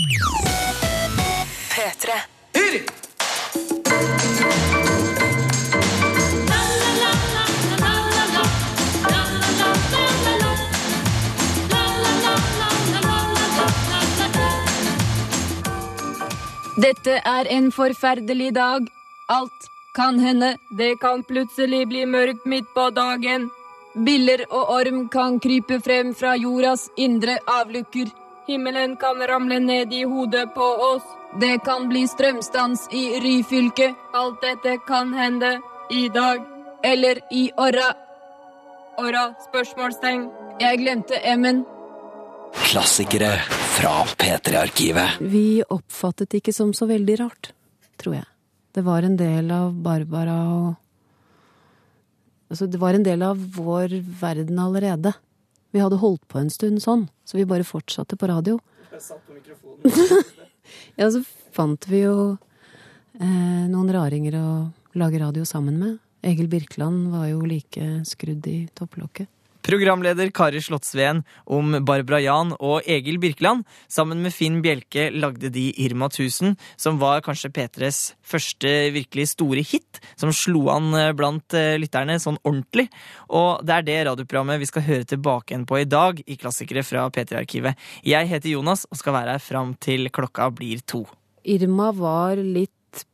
P3. Dette er en forferdelig dag. Alt kan hende. Det kan plutselig bli mørkt midt på dagen. Biller og orm kan krype frem fra jordas indre avlukker. Himmelen kan ramle ned i hodet på oss. Det kan bli strømstans i Ryfylke. Alt dette kan hende i dag. Eller i åra. Åra? Spørsmålstegn. Jeg glemte M-en. Klassikere fra P3-arkivet. Vi oppfattet det ikke som så veldig rart, tror jeg. Det var en del av Barbara og Altså, det var en del av vår verden allerede. Vi hadde holdt på en stund sånn, så vi bare fortsatte på radio. Jeg satt på mikrofonen. ja, så fant vi jo eh, noen raringer å lage radio sammen med. Egil Birkeland var jo like skrudd i topplokket. Programleder Kari Slottsveen om Barbara Jan og Egil Birkeland. Sammen med Finn Bjelke lagde de Irma 1000, som var kanskje P3s første virkelig store hit. Som slo an eh, blant eh, lytterne sånn ordentlig. Og det er det radioprogrammet vi skal høre tilbake igjen på i dag i Klassikere fra P3-arkivet. Jeg heter Jonas og skal være her fram til klokka blir to. Irma var litt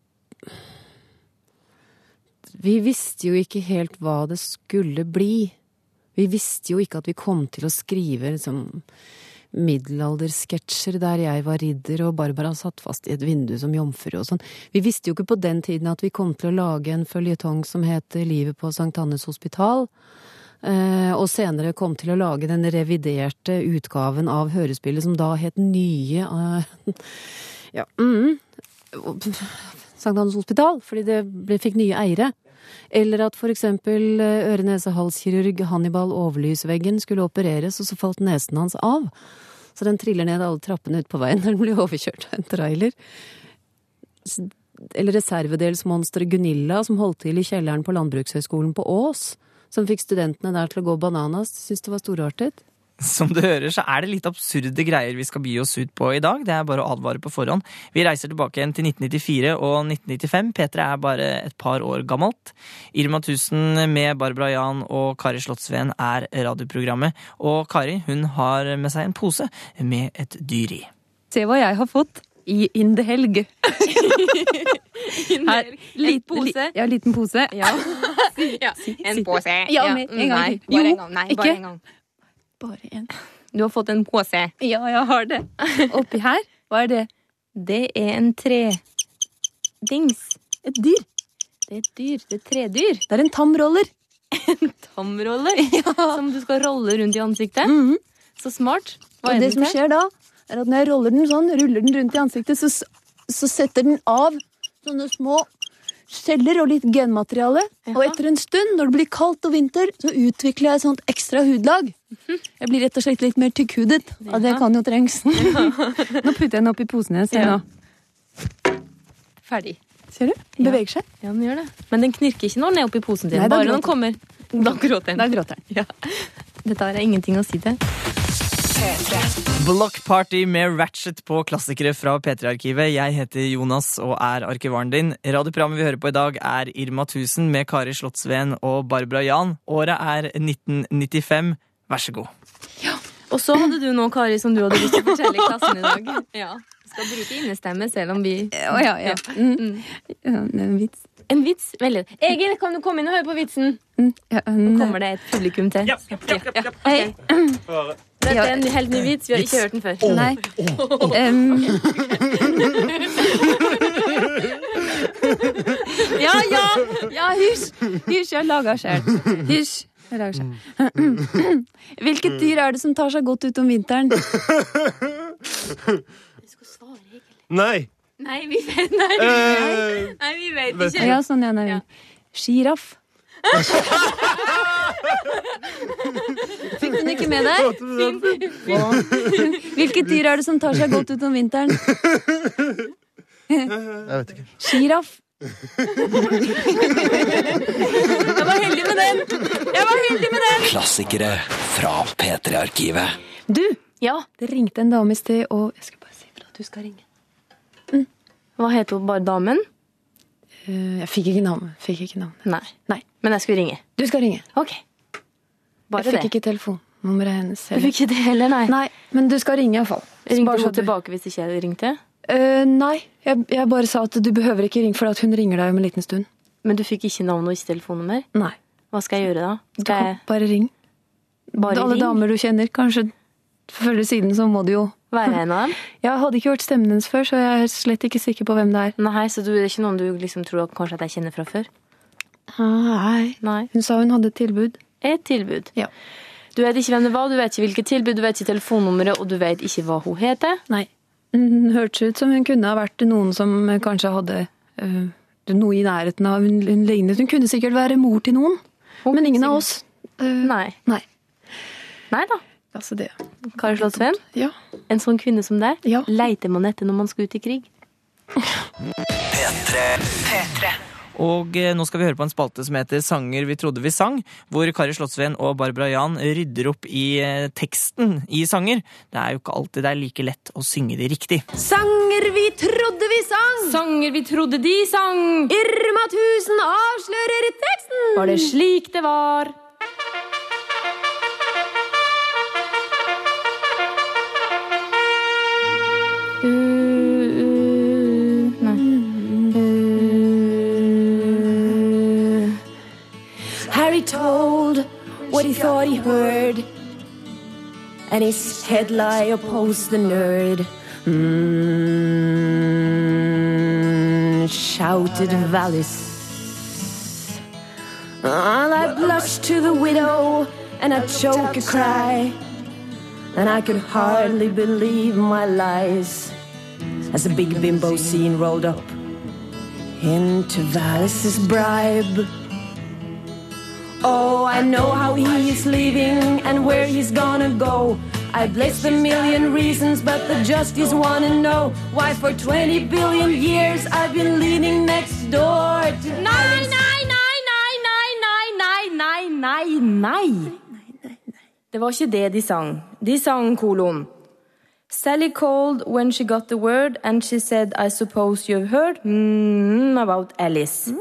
Vi visste jo ikke helt hva det skulle bli. Vi visste jo ikke at vi kom til å skrive liksom middelaldersketsjer der jeg var ridder og Barbara satt fast i et vindu som jomfru og sånn. Vi visste jo ikke på den tiden at vi kom til å lage en føljetong som het Livet på Sankt Hannes Hospital. Eh, og senere kom til å lage den reviderte utgaven av hørespillet som da het Nye eh, Ja. Mm, «Sankt-Hannes-Hospital», fordi det ble, fikk nye eiere. Eller at for eksempel eh, øre-nese-hals-kirurg Hannibal Overlysveggen skulle opereres, og så falt nesen hans av. Så den triller ned alle trappene ut på veien når den blir overkjørt av en trailer. Eller reservedelsmonsteret Gunilla som holdt til i kjelleren på Landbrukshøgskolen på Ås. Som fikk studentene der til å gå bananas. Syns det var storartet. Som du hører, så er det litt absurde greier vi skal by oss ut på i dag. Det er bare å advare på forhånd. Vi reiser tilbake igjen til 1994 og 1995. P3 er bare et par år gammelt. Irma 1000 med Barbara Jan og Kari Slottsveen er radioprogrammet. Og Kari hun har med seg en pose med et dyr i. Se hva jeg har fått i Indehelg. Her, En pose? Ja, liten pose. Ja. ja. En pose. Ja, ja. en gang Nei, til. bare Jo, en gang. Nei, ikke. bare en gang. Bare en. Du har fått en pose. Ja, jeg har det. Oppi her, hva er det? Det er en tredings. Et dyr. Det er et dyr. Det er et tredyr. Det er en tamroller. en Tamroller som du skal rolle rundt i ansiktet. Mhm. Så smart. Hva Og det som skjer da, er at når jeg roller den sånn, ruller den rundt i ansiktet, så, så setter den av sånne små celler og litt genmateriale. Og etter en stund, når det blir kaldt og vinter, så utvikler jeg et sånt ekstra hudlag. Jeg blir rett og slett litt mer tykkhudet, og det kan jo trengs. Nå putter jeg den opp i posen igjen. Se Ja. nå. Ferdig. Ser du? Den beveger seg. Ja, den gjør det. Men den knirker ikke når den er oppi posen din. Nei, da Bare når den kommer. Da gråter den. Da gråter den. Ja. Dette har jeg ingenting å si til. Block Party med Ratchet på klassikere fra P3-arkivet. Jeg heter Jonas og er arkivaren din. Radioprogrammet vi hører på i dag er Irma 1000 med Kari Slottsveen og Barbara Jan. Året er 1995. Vær så god. Og så hadde du noe, Kari, som du hadde lyst til å fortelle i klassen i dag. Ja. Skal bruke innestemme selv om vi Å ja, ja. Mm. ja det er en vits. En vits? Veldig. Egil, kan du komme inn og høre på vitsen? Mm. Ja, Nå kommer det et publikum til. Ja, ja, ja, ja, ja. Hei. Dette er en helt ny vits. Vi har ikke hørt den før. Nei. Em, ja, ja! Ja, hysj! Hysj, jeg lager sjøl. Hysj. Jeg lager selv. Hvilket dyr er det som tar seg godt ut om vinteren? Nei. Nei, vi vet, nei, vi vet, nei, vi vet ikke. Ja, sånn, ja, nei. Sjiraff. Fikk du den ikke med deg? Hvilket dyr er det som tar seg godt ut om vinteren? Jeg vet ikke. Sjiraff. Jeg var heldig med den! Jeg var heldig med den! Klassikere fra P3-arkivet. Du, Ja, det ringte en dame i sted, og jeg skal bare si fra Du skal ringe. Hva heter hun bare damen? Uh, Jeg fikk ikke navn. Fikk ikke navn. Nei. Nei. Men jeg skulle ringe. Du skal ringe. Ok. Bare jeg fikk ikke telefonnummeret hennes. Du fikk ikke det heller, nei. Nei, men du skal ringe iallfall. Ringte hun tilbake hvis ikke jeg ringte? Uh, nei, jeg, jeg bare sa at du behøver ikke ringe, for hun ringer deg om en liten stund. Men du fikk ikke navn og ikke telefonnummer? Nei. Hva skal jeg gjøre da? Du Skal kan jeg bare ring. bare Alle ringe? damer du kjenner, kanskje følger siden, så må du jo Være en av dem? Jeg hadde ikke hørt stemmen hennes før, så jeg er slett ikke sikker på hvem det er. Nei, så du, det er ikke noen du liksom tror kanskje at jeg kjenner fra før? Nei. Nei. Hun sa hun hadde et tilbud. Et tilbud. Ja. Du vet ikke hvem det var, du vet ikke hvilket tilbud, du vet ikke telefonnummeret, og du vet ikke hva hun heter. Nei. Hun hørtes ut som hun kunne ha vært noen som kanskje hadde øh, noe i nærheten av hun, hun lignet. Hun kunne sikkert være mor til noen, men ingen av oss. øh, Nei. Nei. Nei da. Altså det. Kari Slottsveen, Ja. en sånn kvinne som deg, Ja. leiter man etter når man skal ut i krig. Og eh, nå skal vi høre på en spalte som heter Sanger vi trodde vi sang, hvor Kari Slottsveen og Barbara Jan rydder opp i eh, teksten i sanger. Det er jo ikke alltid det er like lett å synge de riktig. Sanger vi trodde vi sang! Sanger vi trodde de sang! Irma 1000 avslører teksten! Var det slik det var? He thought he heard, and his head lie opposed the nerd. Mm, shouted Valis. I blushed to the widow, and I choke a cry, and I could hardly believe my lies as a big bimbo scene rolled up into Valis's bribe. Oh, I know how he is leaving and where he's gonna go. I bless the million reasons, but the justice wanna know why for 20 billion years I've been leaning next door to. Nei, nei, nei, nei, nei, nei, nei, nei, nei, nei. Det var ikke det de sang. De sang kolon. Sally called when she got the word, and she said, I suppose you've heard mm, about Alice.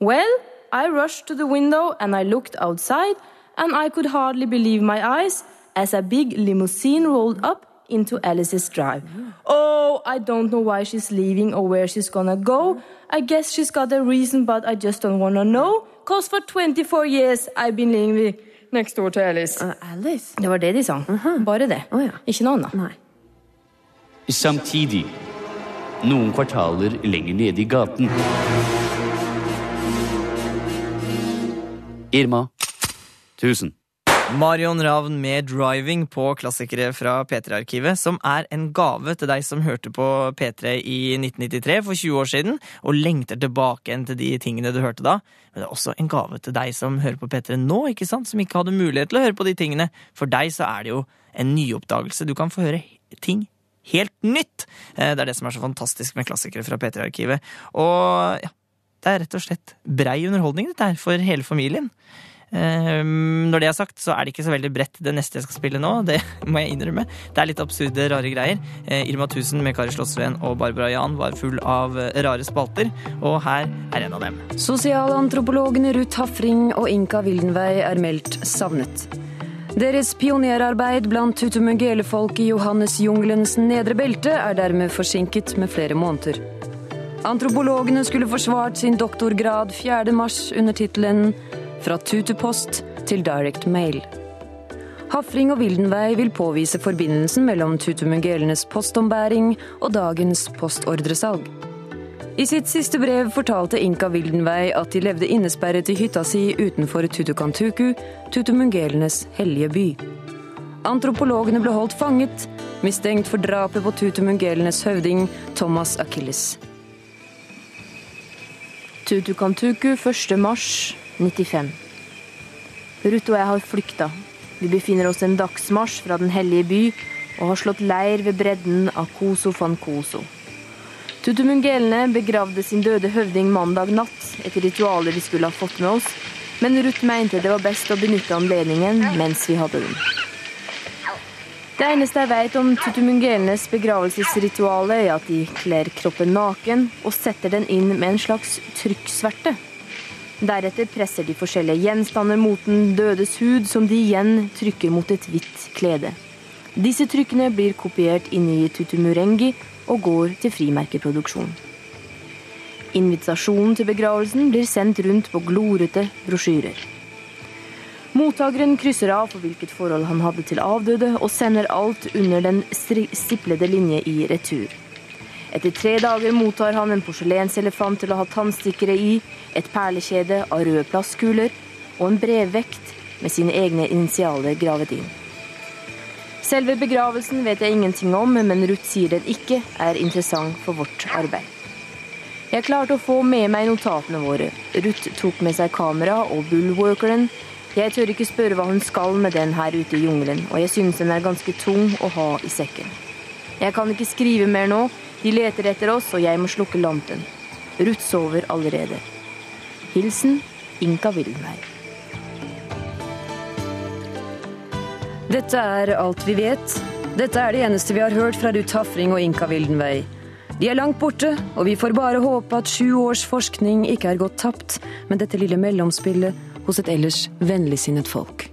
Well, I rushed to the window and I looked outside, and I could hardly believe my eyes as a big limousine rolled up into Alice's drive. Oh, I don't know why she's leaving or where she's gonna go. I guess she's got a reason, but I just don't wanna know. Cause for 24 years I've been living next door to Alice. Alice? Det var det de sang. Bare det. Å ja. Ikke noe annet. Nei. Samtidig, noen kvartaler lenger nede i gaten Irma 1000. Marion Ravn med 'Driving' på klassikere fra P3-arkivet, som er en gave til deg som hørte på P3 i 1993, for 20 år siden, og lengter tilbake igjen til de tingene du hørte da. Men det er også en gave til deg som hører på P3 nå, ikke sant? som ikke hadde mulighet til å høre på de tingene. For deg så er det jo en nyoppdagelse. Du kan få høre ting helt nytt. Eh, Det er det som er så fantastisk med klassikere fra P3-arkivet. Og ja, det er rett og slett brei underholdning dette her for hele familien. Um, Når det er sagt, så er det ikke så veldig bredt det neste jeg skal spille nå. Det må jeg innrømme. Det er litt absurde, rare greier. Uh, Irma 1000 med Kari Slottsveen og Barbara Jan var full av eh, rare spalter, og her er en av dem. Sosialantropologene Ruth Hafring og Inka Wildenvey er meldt savnet. Deres pionerarbeid blant tutumugele-folk i Johannesjungelens nedre belte er dermed forsinket med flere måneder. Antropologene skulle forsvart sin doktorgrad 4. mars under tittelen 'Fra tutupost til direct mail'. Hafring og Wildenvey vil påvise forbindelsen mellom tutumugelenes postombæring og dagens postordresalg. I sitt siste brev fortalte Inka Wildenvey at de levde innesperret i hytta si utenfor Tutukantuku, tutumungelenes hellige by. Antropologene ble holdt fanget, mistenkt for drapet på tutumungelenes høvding Thomas Achilles. Tutukantuku 1. mars 95. Ruth og jeg har flykta. Vi befinner oss en dagsmarsj fra den hellige by og har slått leir ved bredden av Koso van Koso. Tutumungelene begravde sin døde høvding mandag natt, etter ritualet vi skulle ha fått med oss, men Ruth mente det var best å benytte anledningen mens vi hadde den. Det eneste jeg vet om tutumungelenes begravelsesrituale, er at de kler kroppen naken og setter den inn med en slags trykksverte. Deretter presser de forskjellige gjenstander mot den dødes hud, som de igjen trykker mot et hvitt klede. Disse trykkene blir kopiert inn i tutumurengi og går til frimerkeproduksjon. Invitasjonen til begravelsen blir sendt rundt på glorete brosjyrer. Mottakeren krysser av for hvilket forhold han hadde til avdøde, og sender alt under den stiplede linje i retur. Etter tre dager mottar han en porselenselefant til å ha tannstikkere i, et perlekjede av røde plastkuler og en brevvekt med sine egne initialer gravet inn. Selve begravelsen vet jeg ingenting om, men Ruth sier den ikke er interessant for vårt arbeid. Jeg klarte å få med meg notatene våre. Ruth tok med seg kamera og bullworkeren. Jeg tør ikke spørre hva hun skal med den her ute i jungelen, og jeg synes den er ganske tung å ha i sekken. Jeg kan ikke skrive mer nå, de leter etter oss, og jeg må slukke lampen. Ruth sover allerede. Hilsen Inka Wildenberg. Dette er alt vi vet. Dette er det eneste vi har hørt fra Ruth Hafring og Inka Wildenvei. De er langt borte, og vi får bare håpe at sju års forskning ikke er gått tapt med dette lille mellomspillet hos et ellers vennligsinnet folk.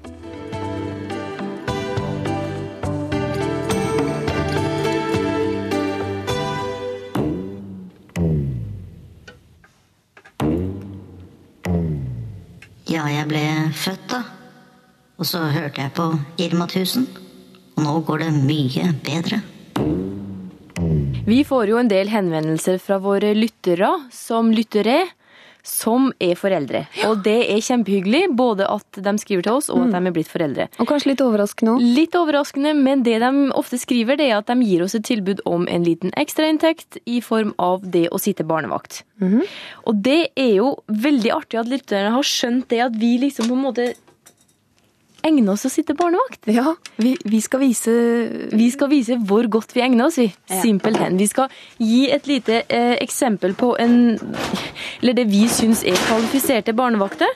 Ja, jeg ble født da. Og så hørte jeg på Irma 1000. Og nå går det mye bedre. Vi får jo en del henvendelser fra våre lyttere som lyttere, som er foreldre. Og det er kjempehyggelig, både at de skriver til oss, og at de er blitt foreldre. Og kanskje litt overraskende òg. Litt overraskende, men det de ofte skriver, det er at de gir oss et tilbud om en liten ekstrainntekt i form av det å sitte barnevakt. Og det er jo veldig artig at lytterne har skjønt det at vi liksom på en måte egner oss å sitte barnevakt. Ja, vi, vi skal vise Vi skal vise hvor godt vi egner oss, vi. Simpelthen. Vi skal gi et lite eh, eksempel på en Eller det vi syns er kvalifiserte barnevakter.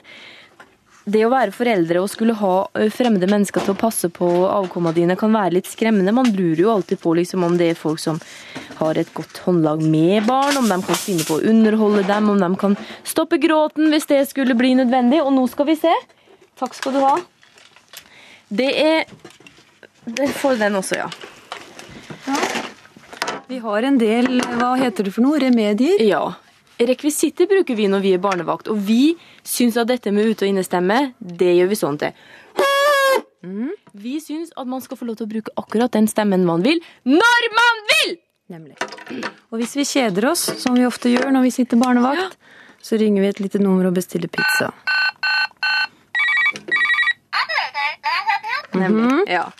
Det å være foreldre og skulle ha eh, fremmede mennesker til å passe på avkomma dine, kan være litt skremmende. Man lurer jo alltid på liksom, om det er folk som har et godt håndlag med barn, om de kan finne på å underholde dem, om de kan stoppe gråten hvis det skulle bli nødvendig. Og nå skal vi se. Takk skal du ha. Det er det får den også, ja. Vi har en del Hva heter det for noe? Remedier? Ja. Rekvisitter bruker vi når vi er barnevakt, og vi syns at dette med ute- og innestemme, det gjør vi sånn til. Vi syns at man skal få lov til å bruke akkurat den stemmen man vil, når man vil! Nemlig. Og hvis vi kjeder oss, som vi ofte gjør når vi sitter barnevakt, så ringer vi et lite nummer og bestiller pizza. Nemlig. Ja.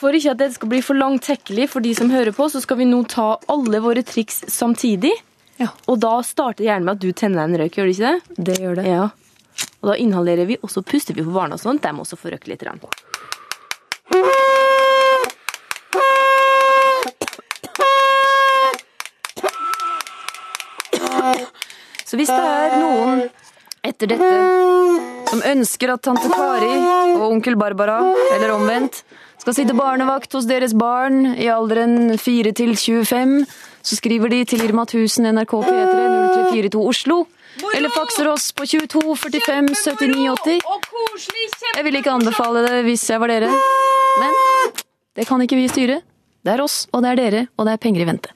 For ikke at det skal bli for langtekkelig for de som hører på, så skal vi nå ta alle våre triks samtidig. Ja. Og da starter det gjerne med at du tenner en røyk, gjør det ikke det? Det gjør det. Ja. Og da inhalerer vi, og så puster vi på barna sånn. De må også få røyke litt. Så hvis det er noen etter dette som ønsker at tante Kari og onkel Barbara, eller omvendt, skal sitte barnevakt hos deres barn i alderen 4 til 25, så skriver de til Irma 1000 NRK P3 0342 Oslo. Eller fakser oss på 22 45 79 80. Jeg ville ikke anbefale det hvis jeg var dere, men det kan ikke vi styre. Det er oss, og det er dere, og det er penger i vente.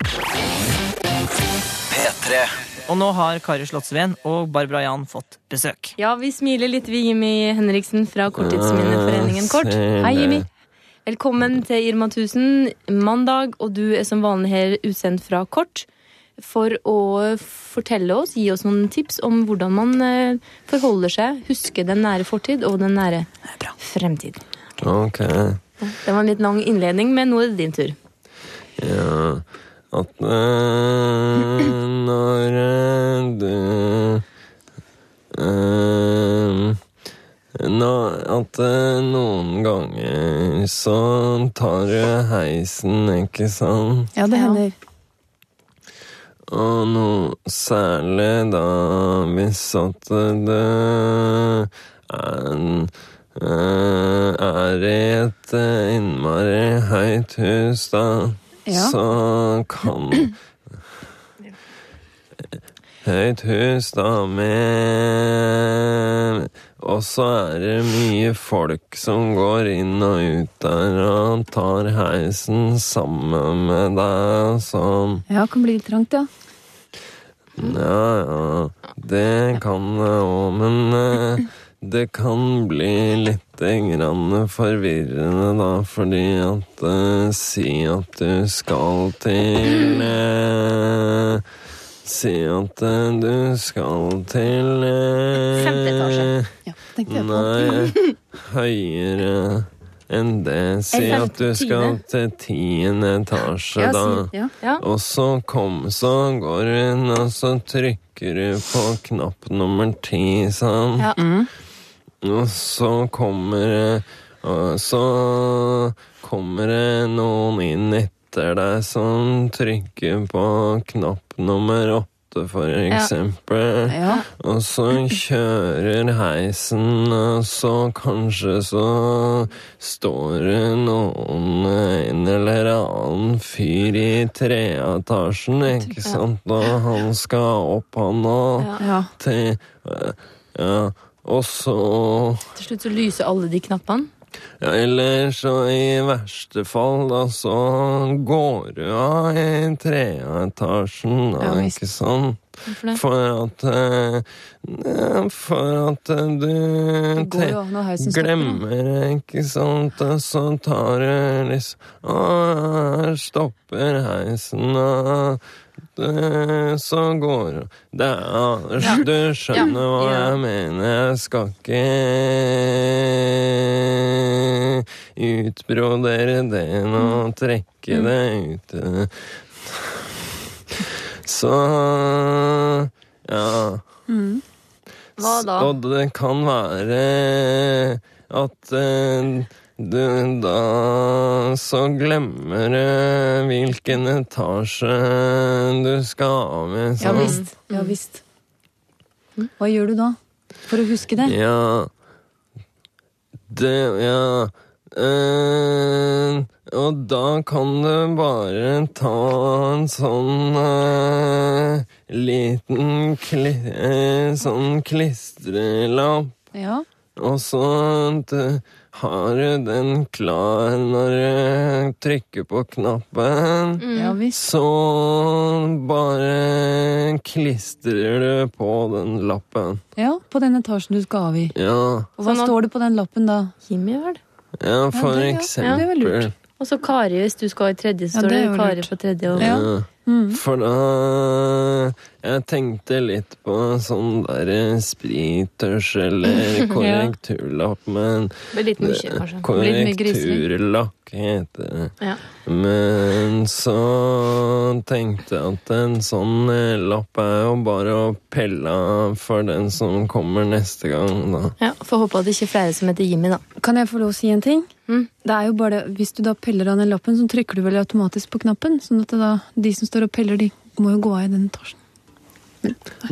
P3. Og nå har Kari Slottsveen og Barbara Jan fått besøk. Ja, vi smiler litt, vi, Jimmy Henriksen fra Korttidsminneforeningen Kort. Hei, Jimmy. Velkommen til Irma 1000 mandag, og du er som vanlig her utsendt fra Kort for å fortelle oss, gi oss noen tips om hvordan man eh, forholder seg, husker den nære fortid og den nære fremtid. Ok. Det var en litt lang innledning, men nå er det din tur. Ja At eh, når eh, du eh, nå, At noen ganger så tar du heisen, ikke sant? Ja, det hender. Og noe særlig da hvis at det er en er i et innmari høyt hus, da, Ja. så kan Høyt hus, da, med Og så er det mye folk som går inn og ut der og tar heisen sammen med deg og sånn. Ja, kan bli litt trangt, ja. Ja, ja, det kan det òg, men eh, det kan bli litt grann forvirrende, da, fordi at eh, Si at du skal til eh, Si at eh, du skal til eh, Femte etasje. Ja, tenkte jeg på. Nei, høyere enn det. Si at du skal til tiende etasje, Ja, da. si- ja. Ja. Og så kom, så går inn, og så trykker du på knapp nummer ti, sånn. Ja. Og så kommer det Og så kommer det noen inn etter deg som trykker på knapp nummer åtte, for eksempel. Ja. Og så kjører heisen, og så kanskje så står det noen En eller annen fyr i treetasjen, ikke sant? Og han skal opp, han òg, Ja. til Ja. Og så Til slutt så lyser alle de knappene. ja, Eller så i verste fall, da, så går du av i treetasjen, da, Ja, ikke sant? Hvorfor det? For at eh, For at eh, du Det jo glemmer, ikke sant? Og så tar du liksom Å, stopper heisen, og så går det an Du skjønner hva jeg mener. Jeg skal ikke utbrodere det nå, trekke det ut. Så ja. Hva da? Og det kan være at eh, du da så glemmer du hvilken etasje du skal av med. Ja visst. Ja visst. Hva gjør du da? For å huske det? Ja Det Ja Uh, Og da kan du bare ta en sånn uh, liten kli, uh, sånn klistrelapp, Ja. og så har du den klar når du trykker på knappen. Ja visst. Så bare klistrer du på den lappen. Ja, på den etasjen du skal av i. Ja, Og hva Sånn at- står det på den lappen da? Jimmy, vel? ja for det- ja. eksempel. Ja, det var lurt. Og så Kari, hvis du skal i tredje, så Ja, står det det er Kari på tredje. Og... Ja. Mm. For da Jeg tenkte litt på sånn derre sprittørs eller korrekturlapp, men Det det. Ja. Men så tenkte jeg at en sånn eh, lapp er jo bare å pelle av for den som kommer neste gang, da. Ja, Får håpe at det ikke er flere som heter Jimmy, da. Kan jeg få lov å si en ting? Mm. Det er jo bare, Hvis du da peller av den lappen, så trykker du vel automatisk på knappen? Sånn at det da, de som står og peller, de må jo gå av i den etasjen.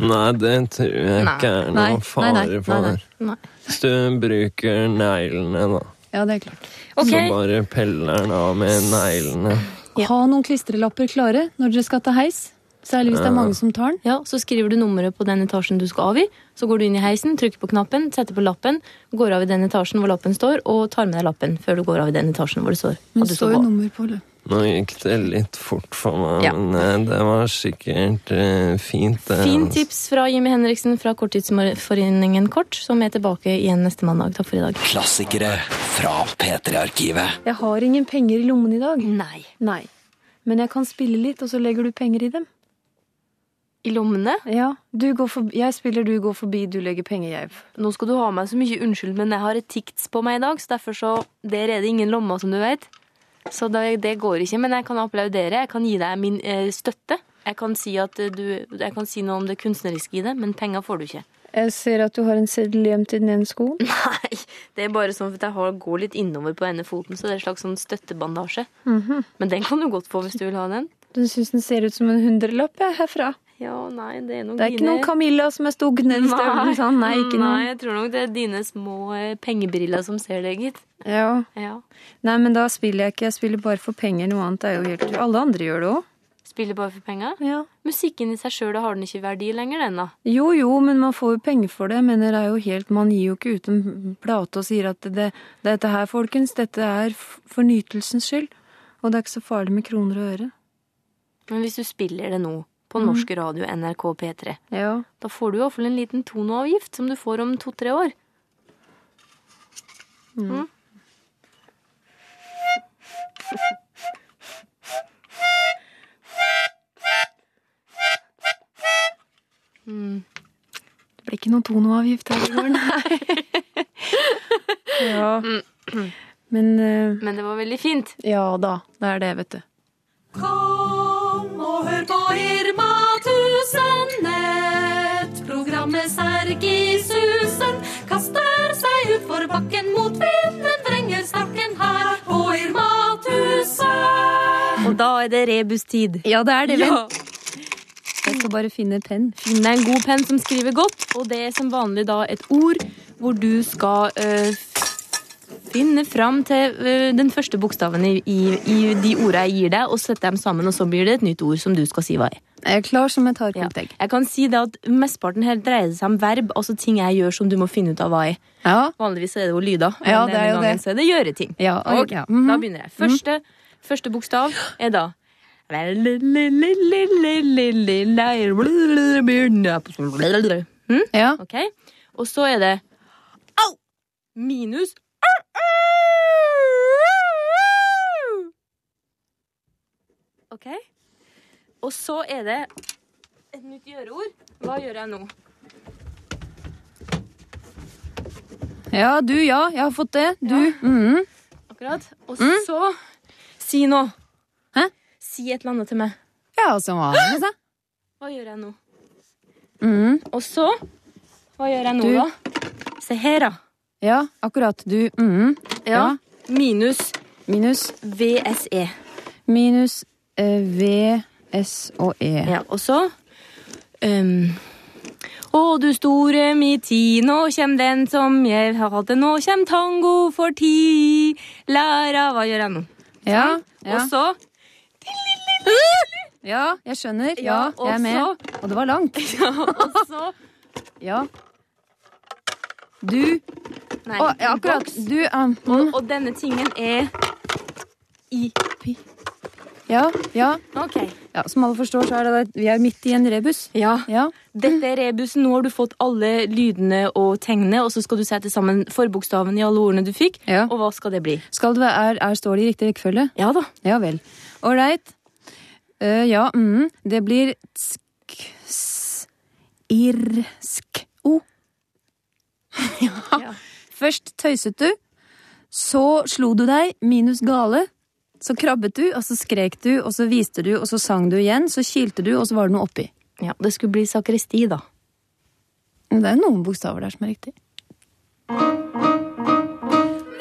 Nei, det tror jeg Nei. ikke er noe fare nei, for. nei, Nei. Hvis du bruker neglene, da. Ja, det er klart. Okay. Så bare peller den av med neglene. Ja. Ha noen klistrelapper klare når dere skal ta heis. Særlig hvis det er mange som tar den. Ja, Så skriver du nummeret på den etasjen du skal av i. Så går du inn i heisen, trykker på knappen, setter på lappen, går av i den etasjen hvor lappen står, og tar med deg lappen før du går av i den etasjen hvor det står Men det står jo nummer på løpet. Nå gikk det litt fort for meg, Ja. men eh, det var sikkert eh, fint. Det, Fin altså. tips fra Jimmy Henriksen fra Korttidsforeningen Kort, som er tilbake igjen neste mandag. Takk for i dag. Klassikere fra P3-arkivet. Jeg har ingen penger i lommen i dag. Nei. Nei. Men jeg kan spille litt, og så legger du penger i dem. I lommene? Ja. Du går forbi, jeg spiller, du går forbi, du legger penger, jeg Nå skal du ha meg så mye unnskyld, men jeg har et tics på meg i dag, så derfor så Der er det ingen lommer, som du vet. Så det, det går ikke. Men jeg kan applaudere. Jeg kan gi deg min eh, støtte. Jeg kan, si eh, du, jeg kan si noe om det kunstneriske i det, men penger får du ikke. Jeg ser at du har en seddel gjemt i den ene skoen. Nei, det er bare sånn at jeg har, går litt innover på ene foten, så det er en slags sånn støttebandasje. Men den kan du godt få hvis du vil ha den. Du syns den ser ut som en hundrelapp jeg, herfra. Ja, nei, det er nok Det er ikke noen Camilla som er stugg ned i støvelen sånn. Nei, ikke Nei, jeg tror nok det er dine små eh, pengebriller som ser deg, gitt. Ja. Ja. Nei, men da spiller jeg ikke. Jeg spiller bare for penger. Noe annet er jo helt Alle andre gjør det òg. Spiller bare for penger? Ja. Musikken i seg sjøl, har den ikke verdi lenger, den, da? Jo, jo, men man får jo penger for det. Men det er jo helt, Man gir jo ikke ut en plate og sier at det, dette her, folkens, dette er fornytelsens for nytelsens skyld. Og det er ikke så farlig med kroner og øre. Men hvis du spiller det nå, på Mhm. norsk radio NRK P3, Ja. da får du iallfall en liten tonoavgift som du får om to-tre år. Mm. Mm. Det ble ikke noen tonoavgift her i går, nei. ja. Men uh, Men det var veldig fint. Ja da, det er det, vet du. Kom er det rebustid. Ja, det er det, Ja. vel. Jeg skal bare finne penn. Finn deg en god penn som skriver godt, og det er som vanlig da et ord hvor du skal øh, finne fram til øh, den første bokstaven i, i, i de ordene jeg gir deg, og sette dem sammen, og så blir det et nytt ord som du skal si hva er. Jeg er klar som et Ja. hardkokt egg. Jeg kan si det at Mesteparten her dreier seg om verb, altså ting jeg gjør som du må finne ut av hva er. Ja. Vanligvis er det jo lyder. men Ja, det er jo det. Så er det gjøreting. Ja, og- Ok, ja. Mhm. Da begynner jeg. Første, første bokstav er da Hm? Ja. Ok? Og så er det au minus Ok? Og så er det et nytt gjøreord. Hva gjør jeg nå? ja, du, ja. Jeg har fått det. Du. mhm. Akkurat. Og så Si noe. Hæ? Si et eller annet til meg. Ja, som vanlig, så. Hva gjør jeg nå? Mm. Og så Hva gjør jeg nå, Du. da? Se her, da. Ja, akkurat. Du. mm, Ja. Minus Minus. VSE. Minus eh, V, S og E. Ja, og så um, Å, du store mi tid, nå kjem den som jeg har hatt det, nå kjem tango for ti. Læra Hva gjør jeg nå? Ja, ja. Og så ja, jeg skjønner. Ja, og jeg er med. Og det var langt. Ja, og så Ja. Du. Nei, ja, akkurat. Du. Um, Og, og denne tingen er i ja, ja. OK. ja. Som alle forstår, så er det vi er midt i en rebus. Ja. Ja. Dette er rebusen. Nå har du fått alle lydene og tegnene, og så skal du sette sammen forbokstaven i alle ordene du fikk. Ja. Og hva skal det bli? Skal det være, er, er, står det i riktig rekkefølge? Ja da. Ja vel. Ålreit. Uh, ja, mm, det blir tsk, s, ir, sk, o. ja. Først tøyset du, så slo du deg, minus gale. Så krabbet du, og så skrek du, og så viste du, og så sang du igjen. Så kilte du, og så var det noe oppi. Ja, Det skulle bli sakristi, da. Men Det er noen bokstaver der som er riktig.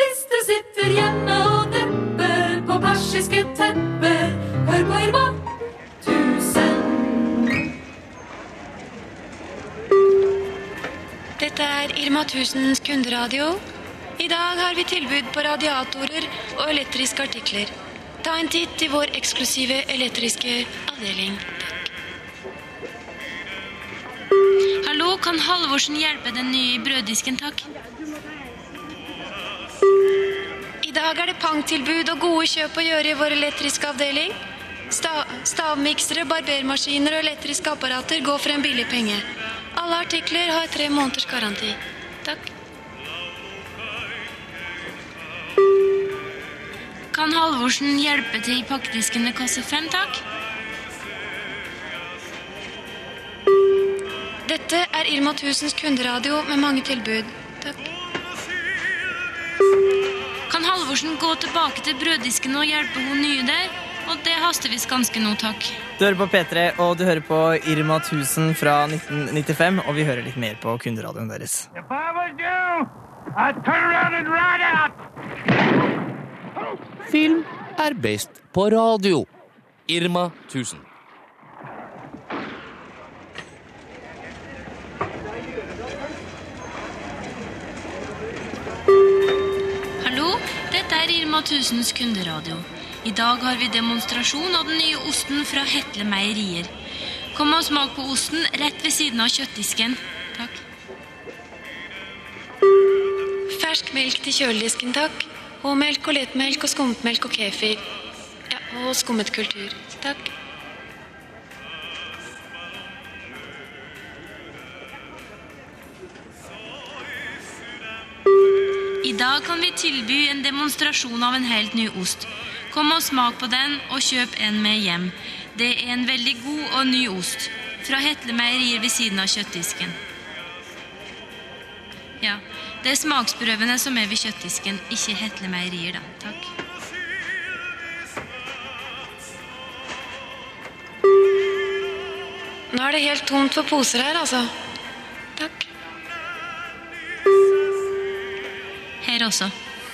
Hvis du sitter hjemme og depper på persiske tepper, hør på Irma Tusen. Dette er Irma 1000s kunderadio. I dag har vi tilbud på radiatorer og elektriske artikler. Ta en titt i vår eksklusive elektriske avdeling. Hallo, kan Halvorsen hjelpe den nye brøddisken, takk? I dag er det pangtilbud og gode kjøp å gjøre i vår elektriske avdeling. Sta stavmiksere, barbermaskiner og elektriske apparater går for en billig penge. Alle artikler har tre måneders garanti. Takk. Kan Halvorsen hjelpe til i pakkedisken ved kasse fem, takk? Dette er Irma 1000s kunderadio med mange tilbud. Takk. Kan Halvorsen gå tilbake til brøddisken og hjelpe hun nye der? Og det haster visst ganske nå, takk. Du hører på P3, og du hører på Irma 1000 fra 1995. Og vi hører litt mer på kunderadioen deres. Film er best på radio. Irma 1000. Hallo, dette er Irma 1000s kunderadio. I dag har vi demonstrasjon av den nye osten fra Hetle Meierier. Kom og smak på osten rett ved siden av kjøttdisken. Takk. Fersk melk til kjøledisken, takk. H-melk og lettmelk og skummetmelk og kefir. Ja, og skummet kultur. Takk. I dag kan vi tilby en demonstrasjon av en helt ny ost. Kom og smak på den, og kjøp en med hjem. Det er en veldig god og ny ost. Fra Hetle Meierier ved siden av kjøttdisken. Ja, det er smaksprøvene som er ved kjøttdisken, ikke Hetle Meierier, da. Takk. Nå er det helt tomt for poser her, altså. Takk. Her også.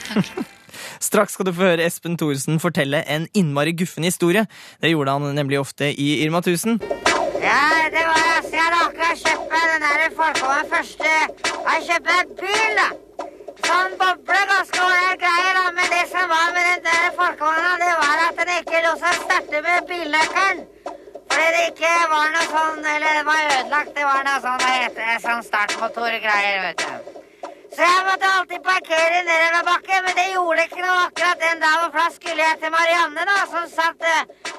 Takk. Straks skal du få høre Espen Thoresen fortelle en innmari guffen historie. Det gjorde han nemlig ofte i Irma 1000. Ja, det var altså Jeg hadde akkurat kjøpt den der Folkvognen første Jeg kjøpte en bil, da. Sånn boble, ganske ålreit greier, da. Men det som var med den der Folkvogna, det var at den ikke lot seg starte med bilnøkkelen. Fordi det ikke var noe sånn Eller det var ødelagt. Det var noe sånn, det, sånn startmotorgreier, vet du. Så jeg måtte alltid parkere nedoverbakke, men det gjorde ikke noe akkurat den dagen, for da skulle jeg til Marianne, da, som satt eh,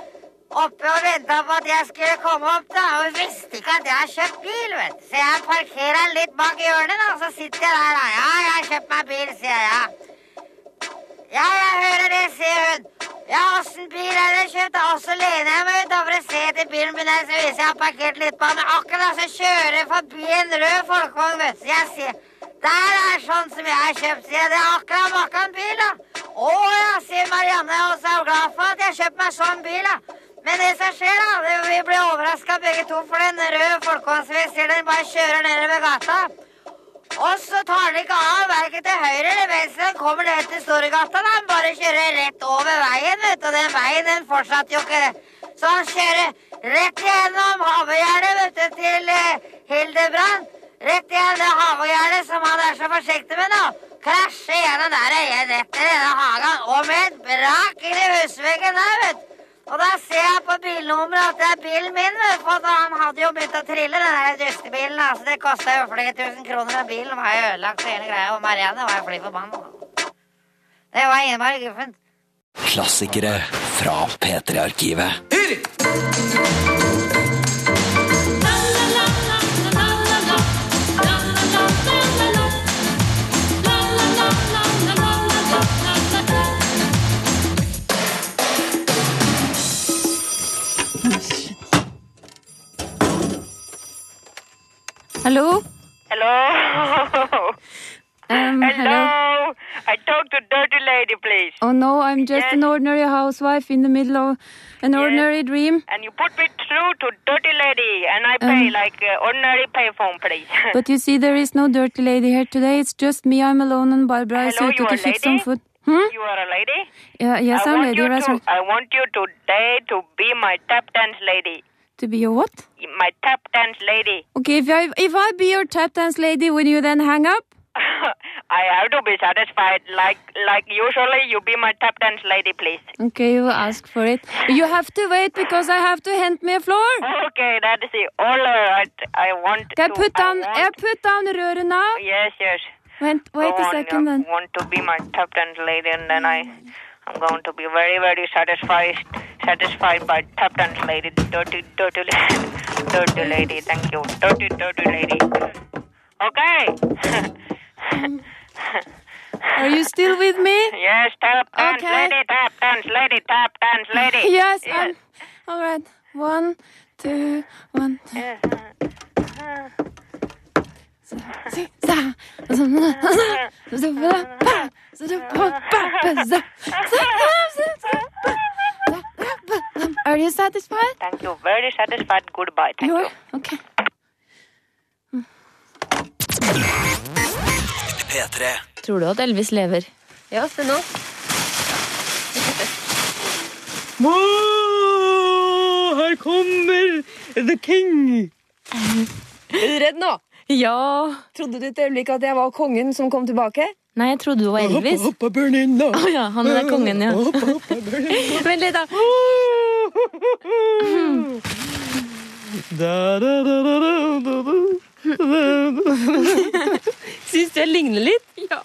oppe og venta på at jeg skulle komme opp, da. Hun visste ikke at jeg har kjøpt bil, vet du. Så jeg parkerer den litt bak hjørnet, da, så sitter jeg der, da. Ja, jeg har kjøpt meg bil, sier jeg. Ja, jeg hører det, sier hun. Ja, åssen bil er det kjøpt? Og så lener jeg meg ut over å se etter bilen min, så viser jeg har parkert litt på den. Akkurat så kjører jeg forbi en rød folkevogn, vet du. Så jeg sier der er sånn som jeg har kjøpt, sier jeg. Det er akkurat maken bil, da. Å ja, sier Marianne, og så er hun glad for at jeg har kjøpt meg sånn bil, da. Men det som skjer, da, vi blir overraska begge to, for den røde den bare kjører nedover gata. Og så tar den ikke av verken til høyre eller venstre. Den kommer ned til Storgata. da. Den bare kjører rett over veien, vet du. Og den veien den fortsatte jo ikke. Så han kjører rett gjennom havegjerdet, vet du, til eh, Hildebrand. Rett igjen det havegjerdet som han er så forsiktig med nå. Krasjer gjennom der igjen rett i denne hagen. Og med et brak inn i husveggen der, vet du. Og da ser jeg på bilnummeret at det er bilen min, for han hadde jo begynt å trille, den der dustebilen. Altså, det kosta jo flere tusen kroner, og bilen var jo ødelagt og hele greia. Og Marianne var jo fly forbanna. Det var innmari guffent. Klassikere fra P3-arkivet. Hello? Hello? Um, hello? I talk to dirty lady, please. Oh no, I'm just Yes. an ordinary housewife in the middle of an ordinary dream. And you put me through to dirty lady, and I pay Um, like uh, ordinary payphone, please. But you see, there is no dirty lady here today. It's just me. I'm alone, and Barbara is here you to are fix some food. Hmm? You are a lady? Yeah, yes, I I'm want lady. to. I want you today to be my tap dance lady. To be your what? My tap dance lady. Okay, if I if I be your tap dance lady, will you then hang up? I have to be satisfied. Like like usually, you be my tap dance lady, please. Okay, you ask for it. You have to wait because I have to hand me a floor. Okay, that is it. All right. I want Can I to. put I down? want- I put down røret now. Yes, yes. Wait, wait Go a on, second I want to be my tap dance lady, and then I, I'm going to be very, very satisfied, satisfied by tap dance lady, dirty, dirty, lady, dirty lady. Thank you, dirty, dirty lady. Okay. Are you still with me? yes, tap dance Okay. lady, tap dance lady, tap dance lady. Yes, I'm. All right. One, two, one, two. Uh-huh. Uh-huh. Are you satisfied? Thank you, very satisfied. Goodbye. Thank You're you. okay. P3. Tror du at Elvis lever? Ja, se nå. her kommer The King! Er du redd nå? Ja. Trodde du et øyeblikk at jeg var kongen som kom tilbake? Nei, jeg trodde du var Elvis. Hoppa, hoppa, Bernina. Oh, ja, han er kongen, ja. Vent litt, da. Syns du jeg ligner litt? Ja.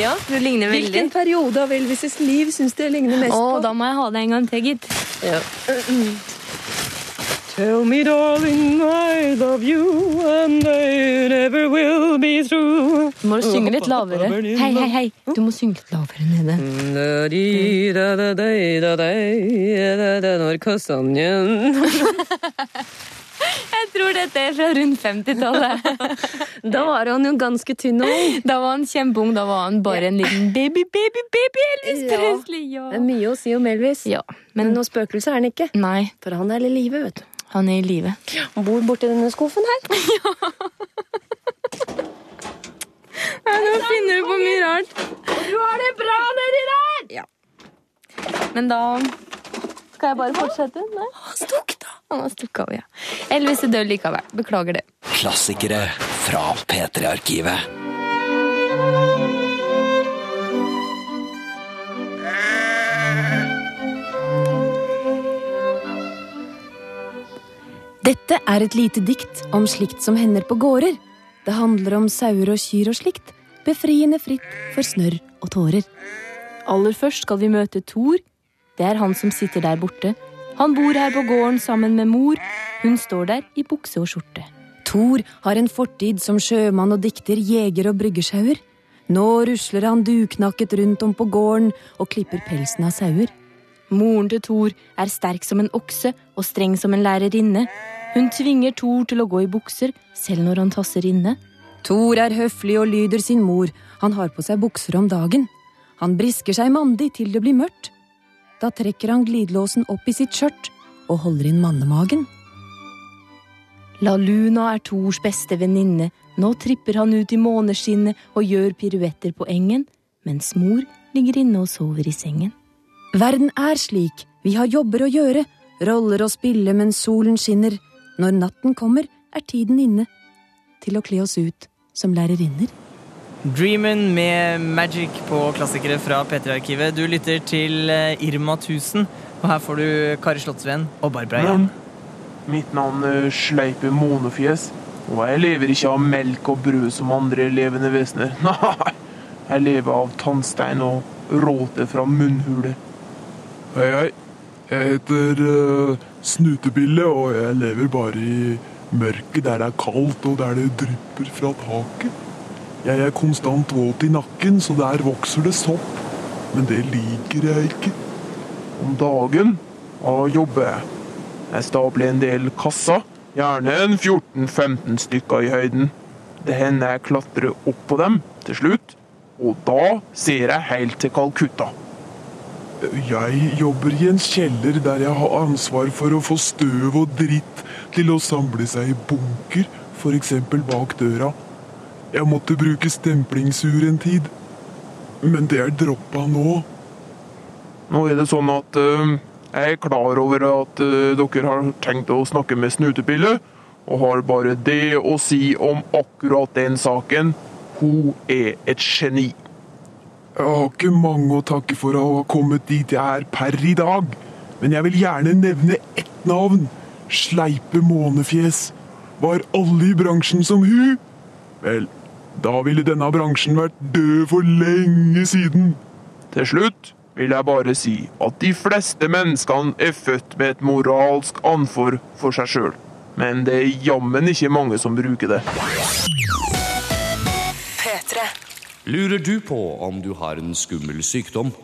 ja du ligner veldig. Hvilken periode av Elvis' liv syns du jeg ligner mest Å, på? da må jeg ha det en gang til, gitt. Ja. Tell me, darling, I love you, and I never will be through. Du må synge litt lavere. Hei, hei, hei. Du må synge litt lavere nede. Når kastanjen Jeg tror dette er fra rundt 50-tallet. Da var han jo ganske tynn og ung. Da var han kjempeung. Da var han bare en liten baby, baby, baby Elvis Ja. Presley. Ja. Det er mye å si om Elvis. Ja, Men men noe spøkelse er han ikke. nei, For han er i live, vet du. Han er i live. Han bor borti denne skuffen her. Ja, nå finner du på mye rart. Du har det bra nedi der! Ja. Men da skal jeg bare fortsette? Nei. Han stukk, da. Han har stukket av, ja. Elvis er død likevel. Beklager det. Klassikere fra P3-arkivet. Dette er et lite dikt om slikt som hender på gårder. Det handler om sauer og kyr og slikt, befriende fritt for snørr og tårer. Aller først skal vi møte Thor. Det er han som sitter der borte. Han bor her på gården sammen med mor. Hun står der i bukse og skjorte. Thor har en fortid som sjømann og dikter, jeger og bryggesjauer. Nå rusler han duknakket rundt om på gården og klipper pelsen av sauer. Moren til Thor er sterk som en okse og streng som en lærerinne. Hun tvinger Thor til å gå i bukser, selv når han tasser inne. Thor er høflig og lyder sin mor, han har på seg bukser om dagen. Han brisker seg mandig til det blir mørkt. Da trekker han glidelåsen opp i sitt skjørt og holder inn mannemagen. La Luna er Thors beste venninne. Nå tripper han ut i måneskinnet og gjør piruetter på engen, mens mor ligger inne og sover i sengen. Verden er slik, vi har jobber å gjøre, roller å spille mens solen skinner. Når natten kommer, er tiden inne til å kle oss ut som lærerinner. Dreamen med Magic på klassikere fra P3-arkivet. Du lytter til eh, Irma 1000, og her får du Kari Slottsveen og Barbara Jan. Mitt navn er Sleipe Monefjes, og jeg lever ikke av melk og brød som andre levende vesener. Nei, jeg lever av tannstein og råte fra munnhule. Hei, hei. Jeg heter uh, Snutebille, og jeg lever bare i mørket der det er kaldt og der det drypper fra taket. Jeg er konstant våt i nakken, så der vokser det sopp. Men det liker jeg ikke. Om dagen da jobber jeg. Jeg stabler en del kasser, gjerne en 14-15 stykker i høyden. Det hender jeg klatrer opp på dem til slutt, og da ser jeg helt til Calcutta. Jeg jobber i en kjeller der jeg har ansvar for å få støv og dritt til å samle seg i bunker, f.eks. bak døra. Jeg måtte bruke stemplingsur en tid, men det er droppa nå. Nå er det sånn at uh, jeg er klar over at uh, dere har tenkt å snakke med Snutepille, og har bare det å si om akkurat den saken. Hun er et geni. Jeg har ikke mange å takke for å ha kommet dit jeg er per i dag, men jeg vil gjerne nevne ett navn. Sleipe Månefjes. Var alle i bransjen som hun? Vel, da ville denne bransjen vært død for lenge siden. Til slutt vil jeg bare si at de fleste menneskene er født med et moralsk anfor for seg sjøl. Men det er jammen ikke mange som bruker det. P3. Lurer du på om du har en skummel sykdom?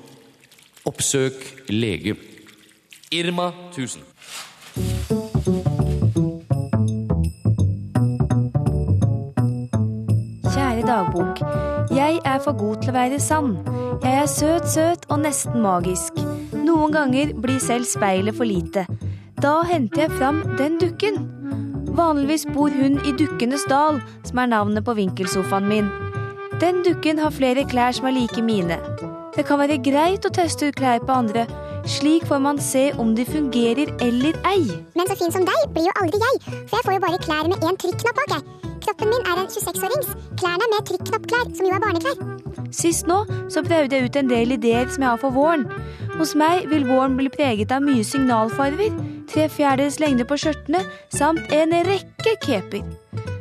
Oppsøk lege. Irma 1000. Kjære dagbok. Jeg er for god til å være sann. Jeg er søt, søt og nesten magisk. Noen ganger blir selv speilet for lite. Da henter jeg fram den dukken. Vanligvis bor hun i Dukkenes dal, som er navnet på vinkelsofaen min. Den dukken har flere klær som er like mine. Det kan være greit å teste ut klær på andre. Slik får man se om de fungerer eller ei. Men så fin som deg blir jo aldri jeg, for jeg får jo bare klær med én trykknapp bak, jeg. Kroppen min er en 26-årings. Klærne er med trykknappklær, som jo er barneklær. Sist nå så prøvde jeg ut en del ideer som jeg har for våren. Hos meg vil våren bli preget av mye signalfarver, tre fjerdedels lengde på skjørtene samt en rekke keper.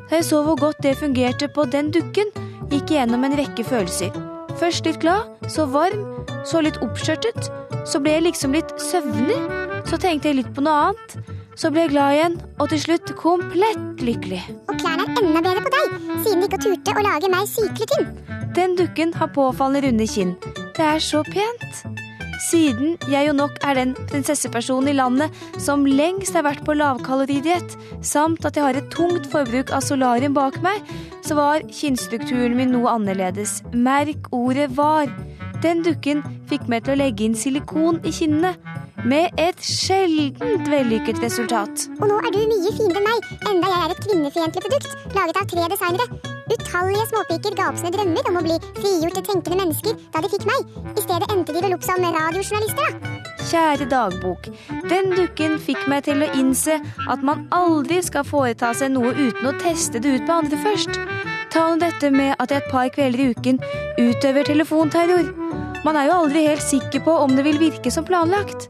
Da jeg så hvor godt det fungerte på den dukken, gikk jeg gjennom en rekke følelser. Først litt glad, så varm, så litt oppskjørtet. Så ble jeg liksom litt søvnig. Så tenkte jeg litt på noe annet. Så ble jeg glad igjen, og til slutt komplett lykkelig. Og klærne er enda bedre på deg, siden du ikke turte å lage meg sykelig tynn. Den dukken har påfallende runde kinn. Det er så pent. Siden jeg jo nok er den prinsessepersonen i landet som lengst har vært på lavkaloridiett, samt at jeg har et tungt forbruk av solarium bak meg, så var kinnstrukturen min noe annerledes. Merk ordet var. Den dukken fikk meg til å legge inn silikon i kinnene. Med et sjeldent vellykket resultat. Og nå er du mye finere enn meg, enda jeg er et kvinnefiendtlig produkt, laget av tre designere. Utallige småpiker ga opp sine drømmer om å bli frigjorte, tenkende mennesker da de fikk meg. I stedet endte de vel opp som radiojournalister, da. Kjære dagbok. Den dukken fikk meg til å innse at man aldri skal foreta seg noe uten å teste det ut på andre først. Ta nå dette med at jeg et par kvelder i uken utøver telefonterror. Man er jo aldri helt sikker på om det vil virke som planlagt.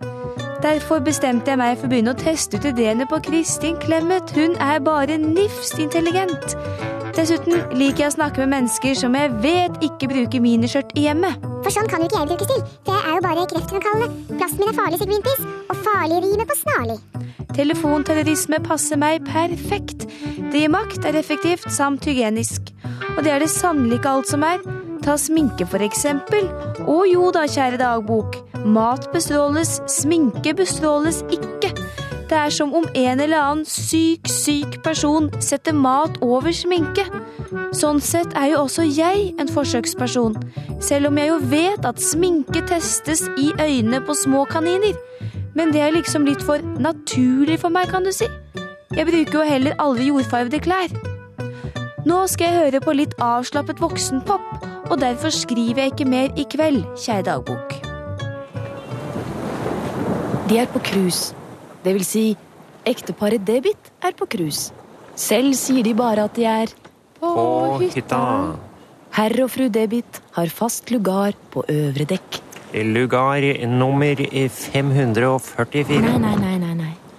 Derfor bestemte jeg meg for å begynne å teste ut ideene på Kristin Clemet. Hun er bare nifst intelligent. Dessuten liker jeg å snakke med mennesker som jeg vet ikke bruker miniskjørt i hjemmet. For sånn kan jo ikke jeg brukes til, Det er jo bare kreftfremkallende. Plassen min er farlig, sier Greenpeace, og farlig rimer på snarlig. Telefonterrorisme passer meg perfekt. Det gir makt, er effektivt samt hygienisk. Og det er det sannelig ikke alt som er. Ta sminke, for eksempel. Å jo da, kjære dagbok. Mat bestråles, sminke bestråles ikke. Det er som om en eller annen syk, syk person setter mat over sminke. Sånn sett er jo også jeg en forsøksperson, selv om jeg jo vet at sminke testes i øynene på små kaniner. Men det er liksom litt for naturlig for meg, kan du si. Jeg bruker jo heller aldri jordfarvede klær. Nå skal jeg høre på litt avslappet voksenpop, og derfor skriver jeg ikke mer i kveld, kjære dagbok. De er på cruise. Det vil si, ekteparet Debit er på cruise. Selv sier de bare at de er På hytta. Herr og fru Debit har fast lugar på øvre dekk. Lugar nummer 544. Nei, nei, nei, nei.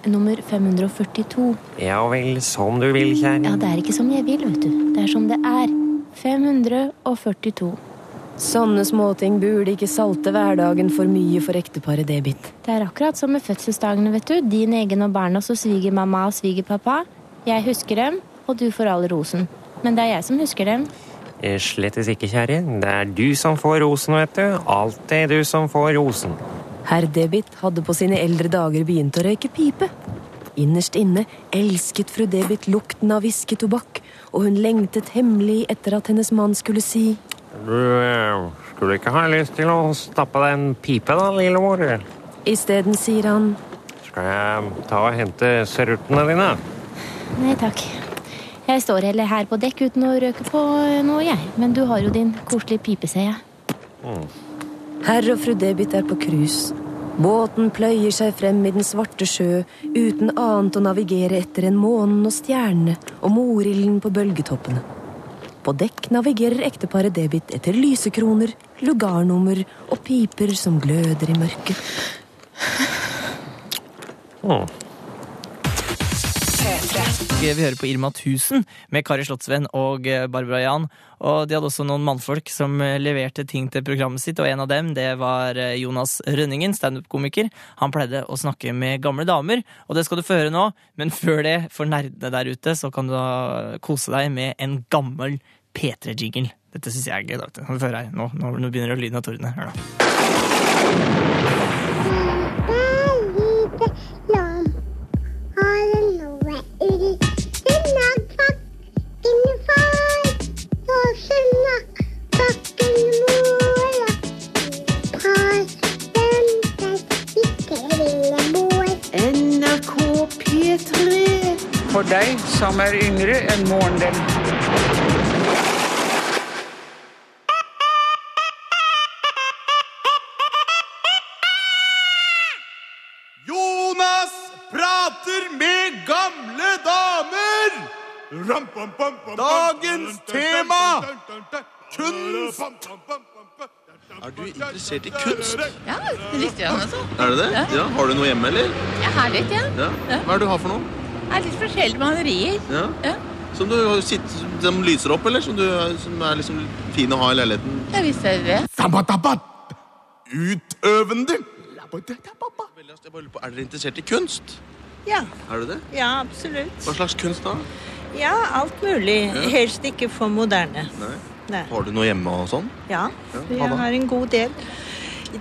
Nummer 542. Ja vel, som du vil, kjære. Ja, det er ikke som jeg vil, vet du. Det er som det er. 542. Sånne småting burde ikke salte hverdagen for mye for ekteparet Debit. Det er akkurat som med fødselsdagene, vet du. Din egen og barnas og svigermamma og svigerpappa. Jeg husker dem, og du får all rosen. Men det er jeg som husker dem. Eh, Slettes ikke, kjære. Det er du som får rosen, vet du. Alltid du som får rosen. Herr Debit hadde på sine eldre dager begynt å røyke pipe. Innerst inne elsket fru Debit lukten av visketobakk, og hun lengtet hemmelig etter at hennes mann skulle si Du eh, skulle ikke ha lyst til å stappe deg en pipe, da, lillemor? Isteden sier han Skal jeg ta og hente seruttene dine? Nei takk. Jeg står heller her på dekk uten å røke på noe, jeg. Men du har jo din koselige pipe, ser jeg. Herr og fru Debit er på cruise. Båten pløyer seg frem i den svarte sjø uten annet å navigere etter enn månen og stjernene og morilden på bølgetoppene. På dekk navigerer ekteparet Debit etter lysekroner, lugarnummer og piper som gløder i mørket. Vi hører på Irma 1000 med Kari Slottsvenn og eh, Barbara Jan. Og de hadde også noen mannfolk som eh, leverte ting til programmet sitt, og en av dem det var eh, Jonas Rønningen, standup-komiker. Han pleide å snakke med gamle damer, og det skal du få høre nå. Men før det, for nerdene der ute, så kan du da kose deg med en gammel P3-jingle. Dette syns jeg er gøy. da. Nå, nå, nå begynner det å lyden av tordene. Hør da. For deg som er yngre enn morgenen. Jonas prater med gamle damer! Dagens tema! Kunst! Er du interessert i kunst? Ja, litt grann altså. Er det det? Ja. Ja. Har du noe hjemme, eller? Jeg har litt, ja. Ja. Hva er det du har for noe? Det er litt forskjellige malerier. Ja. Ja. Som du sitter, som lyser opp, eller som, du, som er liksom fin å ha i leiligheten? Ja, visst er det det. Utøvende! Jeg bare lurer på, Er dere interessert i kunst? Ja. Er du det? ja, absolutt. Hva slags kunst da? Ja, alt mulig. Ja. Helst ikke for moderne. Nei. Nei. Har du noe hjemme og sånn? Ja, Ja, jeg har en god del.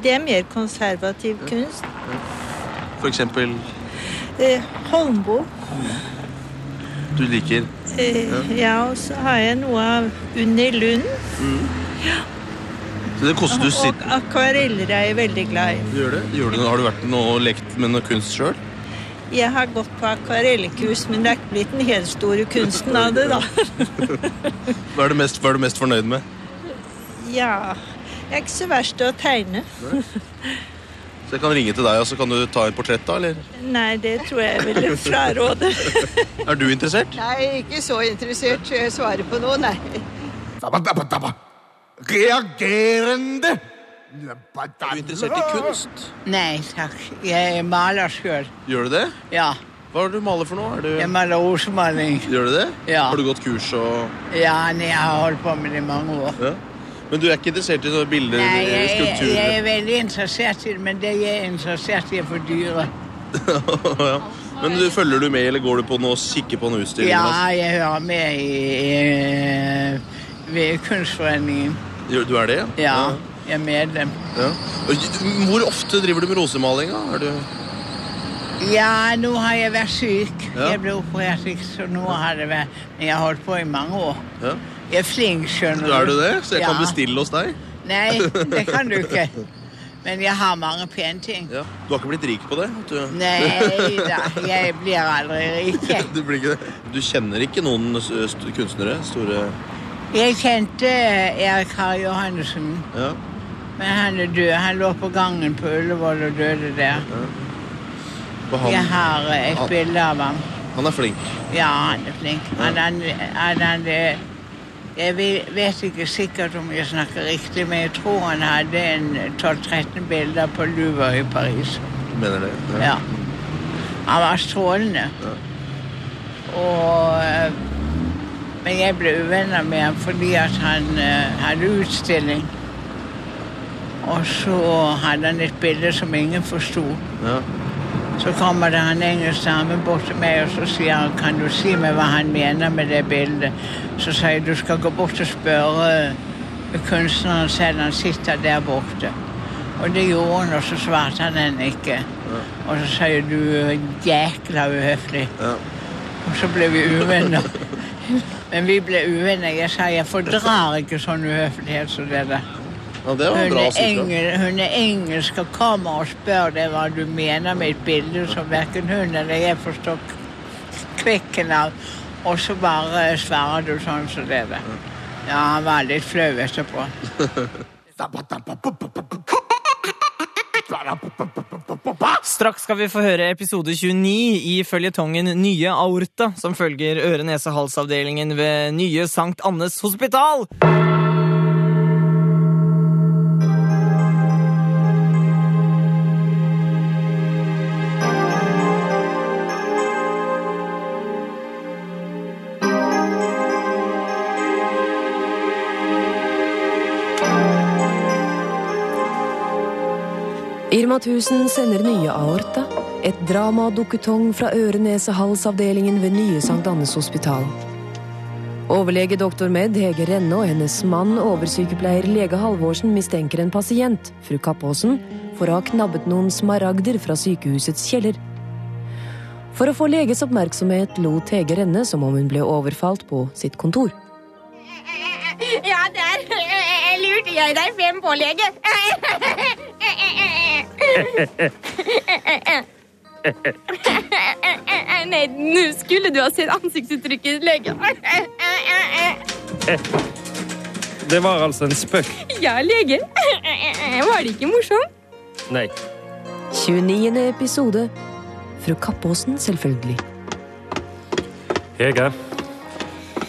Det er mer konservativ kunst. For eksempel Eh, Holmboe. du liker Eh, ja, og så har jeg noe av Unni Lund. Mm. Det du Og sitt... akvareller er jeg veldig glad i. Gjør det? Gjør det? har du vært noe og lekt med noe kunst sjøl? Jeg har gått på akvarellkurs, men det er ikke blitt den helt store kunsten av det, da. Hva er du mest, mest fornøyd med? Ja, jeg er ikke så verst til å tegne. Så jeg kan ringe til deg, og så kan du ta en portrett, da? eller? Nei, det tror jeg vil fraråde. Er du interessert? Nei, ikke så interessert Så jeg svarer på noe, nei. Reagerende! Er du interessert i kunst? Nei takk. Jeg er maler sjøl. Gjør du det? Ja. Hva er det du maler for noe? Er du... Jeg maler ordsmaling. Gjør du det? Ja. Har du gått kurs og Ja, jeg har holdt på med det i mange år. ja. Men du er ikke interessert i sånne bilder? Nei, jeg, skulpturer? jeg er veldig interessert i det, men det jeg er interessert i, er for dyre. ja. Men du, følger du med, eller går du på noe og kikker på noe utstilling? Ja, jeg hører med i, i, ved Kunstforeningen. Du, Du er det? Ja, ja. jeg er medlem. Ja. Hvor ofte driver du med rosemaling? du... Ja, nå har jeg vært syk. Ja. Jeg ble operert, så nå har det vært Men jeg har holdt på i mange år. Ja. Jeg er flink, skjønner Du er du det? Så jeg kan bestille hos deg? Nei, det kan du ikke. Men jeg har mange pene ting. Ja. Du har ikke blitt rik på det? Du... Nei da, jeg blir aldri rik. du, blir ikke det. du kjenner ikke noen st kunstnere? Store Jeg kjente Erik Harry Johannessen, ja. men han er død. Han lå på gangen på Ullevål og døde der. Ja. han, Jeg har eh, et han- bilde av ham. han er flink. Ja, han er flink. Han, han, han, han, eh, jeg vet ikke sikkert om jeg snakker riktig, men jeg tror han hadde en 12-13 bilder på Louvre i Paris. Mener det? Ja. Han var strålende. Og eh, Men jeg ble uvenner med ham fordi at han eh, hadde utstilling. Og så hadde han et bilde som ingen forsto. Ja. Så kommer det en engelsk dame bort til meg og så sier han, kan du si meg hva han mener med det bildet. Så sier jeg du skal gå bort og spørre kunstneren selv. Han sitter der borte. Og det gjorde han, og så svarte han henne ikke. Og så sier du jækla uhøflig. Og så ble vi uvenner. Men vi ble uvenner. Jeg sa jeg fordrar ikke sånn uhøflighet som det der. Ja, det var Hun bra er, engel, hun er engelsk og kommer og spør deg hva du mener med et bilde som verken hun eller jeg forstår kvikken av. Og så bare svarer du sånn som det der. Ja, han var litt flau etterpå. Straks skal vi få høre episode 29 i føljetongen Nye aorta, som følger øre-nese-hals-avdelingen ved nye Sankt Annes hospital. Irma 1000 sender nye aorta. Et drama-dukketong fra øre-nese-hals-avdelingen ved nye Sankt Annes hospital. Overlege doktor Med Hege Renne og hennes mann, oversykepleier Lege Halvorsen, mistenker en pasient, fru Kappåsen, for å ha knabbet noen smaragder fra sykehusets kjeller. For å få leges oppmerksomhet lot Hege Renne som om hun ble overfalt på sitt kontor. Ja, der lurte jeg deg frem på, lege. Nei, nå skulle du ha sett ansiktsuttrykket, lege. Det var altså en spøk. Ja, lege. Var det ikke morsomt? Nei. 29. episode. Fru Kappåsen, selvfølgelig. Hege,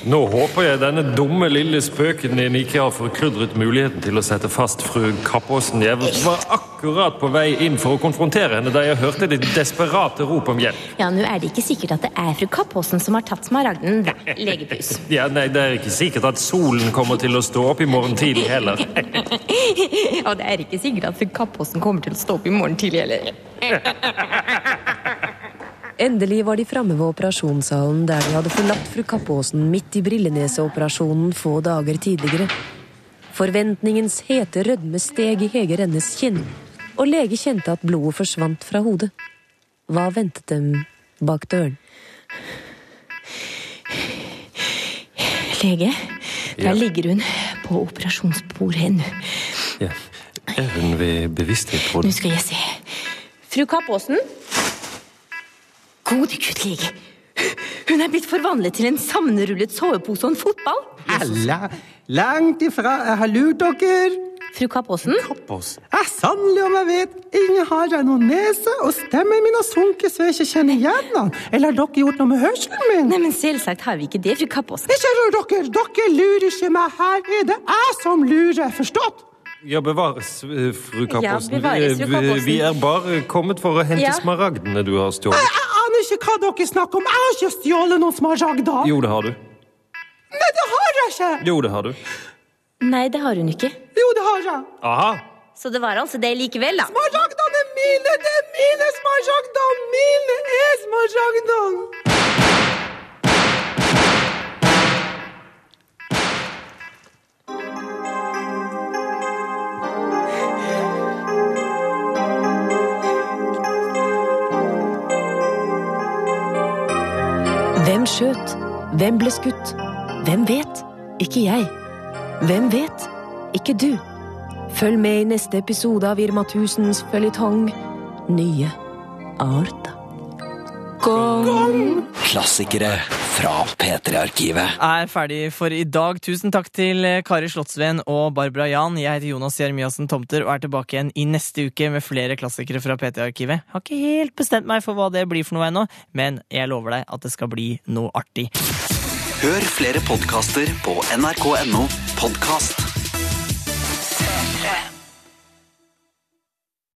Nå håper jeg denne dumme lille spøken din ikke har forkludret muligheten til å sette fast fru Kappåsen. Jeg var akkurat på vei inn for å konfrontere henne da jeg hørte ditt desperate rop om hjelp. Ja, nå er det ikke sikkert at det er fru Kappåsen som har tatt smaragden, da, legepus. Ja, nei, Det er ikke sikkert at solen kommer til å stå opp i morgen tidlig heller. Og det er ikke sikkert at fru Kappåsen kommer til å stå opp i morgen tidlig heller. Endelig var de framme ved operasjonssalen der de hadde forlatt fru Kappåsen midt i brilleneseoperasjonen få dager tidligere. Forventningens hete rødme steg i Hege Rennes kinn, og lege kjente at blodet forsvant fra hodet. Hva ventet dem bak døren? Lege, der Ja. ligger hun på operasjonsbordet ennå. Ja. Er hun ved bevissthet? Nå skal jeg se. Fru Kappåsen? Gode gud, lege. Hun er blitt forvandlet til en sammenrullet sovepose og en fotball. Halla! Langt ifra. Jeg har lurt dere. Fru Kappåsen? Jeg sannelig om jeg vet. Ingen har jeg noen nese, og stemmen min har sunket så jeg ikke kjenner igjen den. Eller har dere gjort noe med hørselen min? Nei, men Selvsagt har vi ikke det, fru Kappåsen. Ikke rør dere! Dere lurer ikke meg. Her er det jeg som lurer. Forstått? Ja, bevares, fru Kappåsen. bevares, fru Vi- Vi er bare kommet for å hente Ja. smaragdene du har stjålet. Ikke hva dere snakker om. Jeg har ikke stjålet noen smaragder. Jo, det har du. Nei, det har jeg ikke. Jo, det har du. Nei, det har hun ikke. Jo, det har jeg. Aha. Så det var altså det likevel, da. Smaragdene er mine! Det er mine smaragder! Mine er smaragdene! Hvem skjøt? Hvem ble skutt? Hvem vet? Ikke jeg. Hvem vet? Ikke du. Følg med i neste episode av Irma Tusens føljetong Nye Arta. Gong! Klassikere fra P3-arkivet. er ferdig for i dag. Tusen takk til eh, Kari Slottsveen og Barbara Jan. Jeg heter Jonas Jeremiassen Tomter og er tilbake igjen i neste uke med flere klassikere fra P3-arkivet. Har ikke helt bestemt meg for hva det blir for noe ennå, men jeg lover deg at det skal bli noe artig. Hør flere podkaster på nrk.no podkast.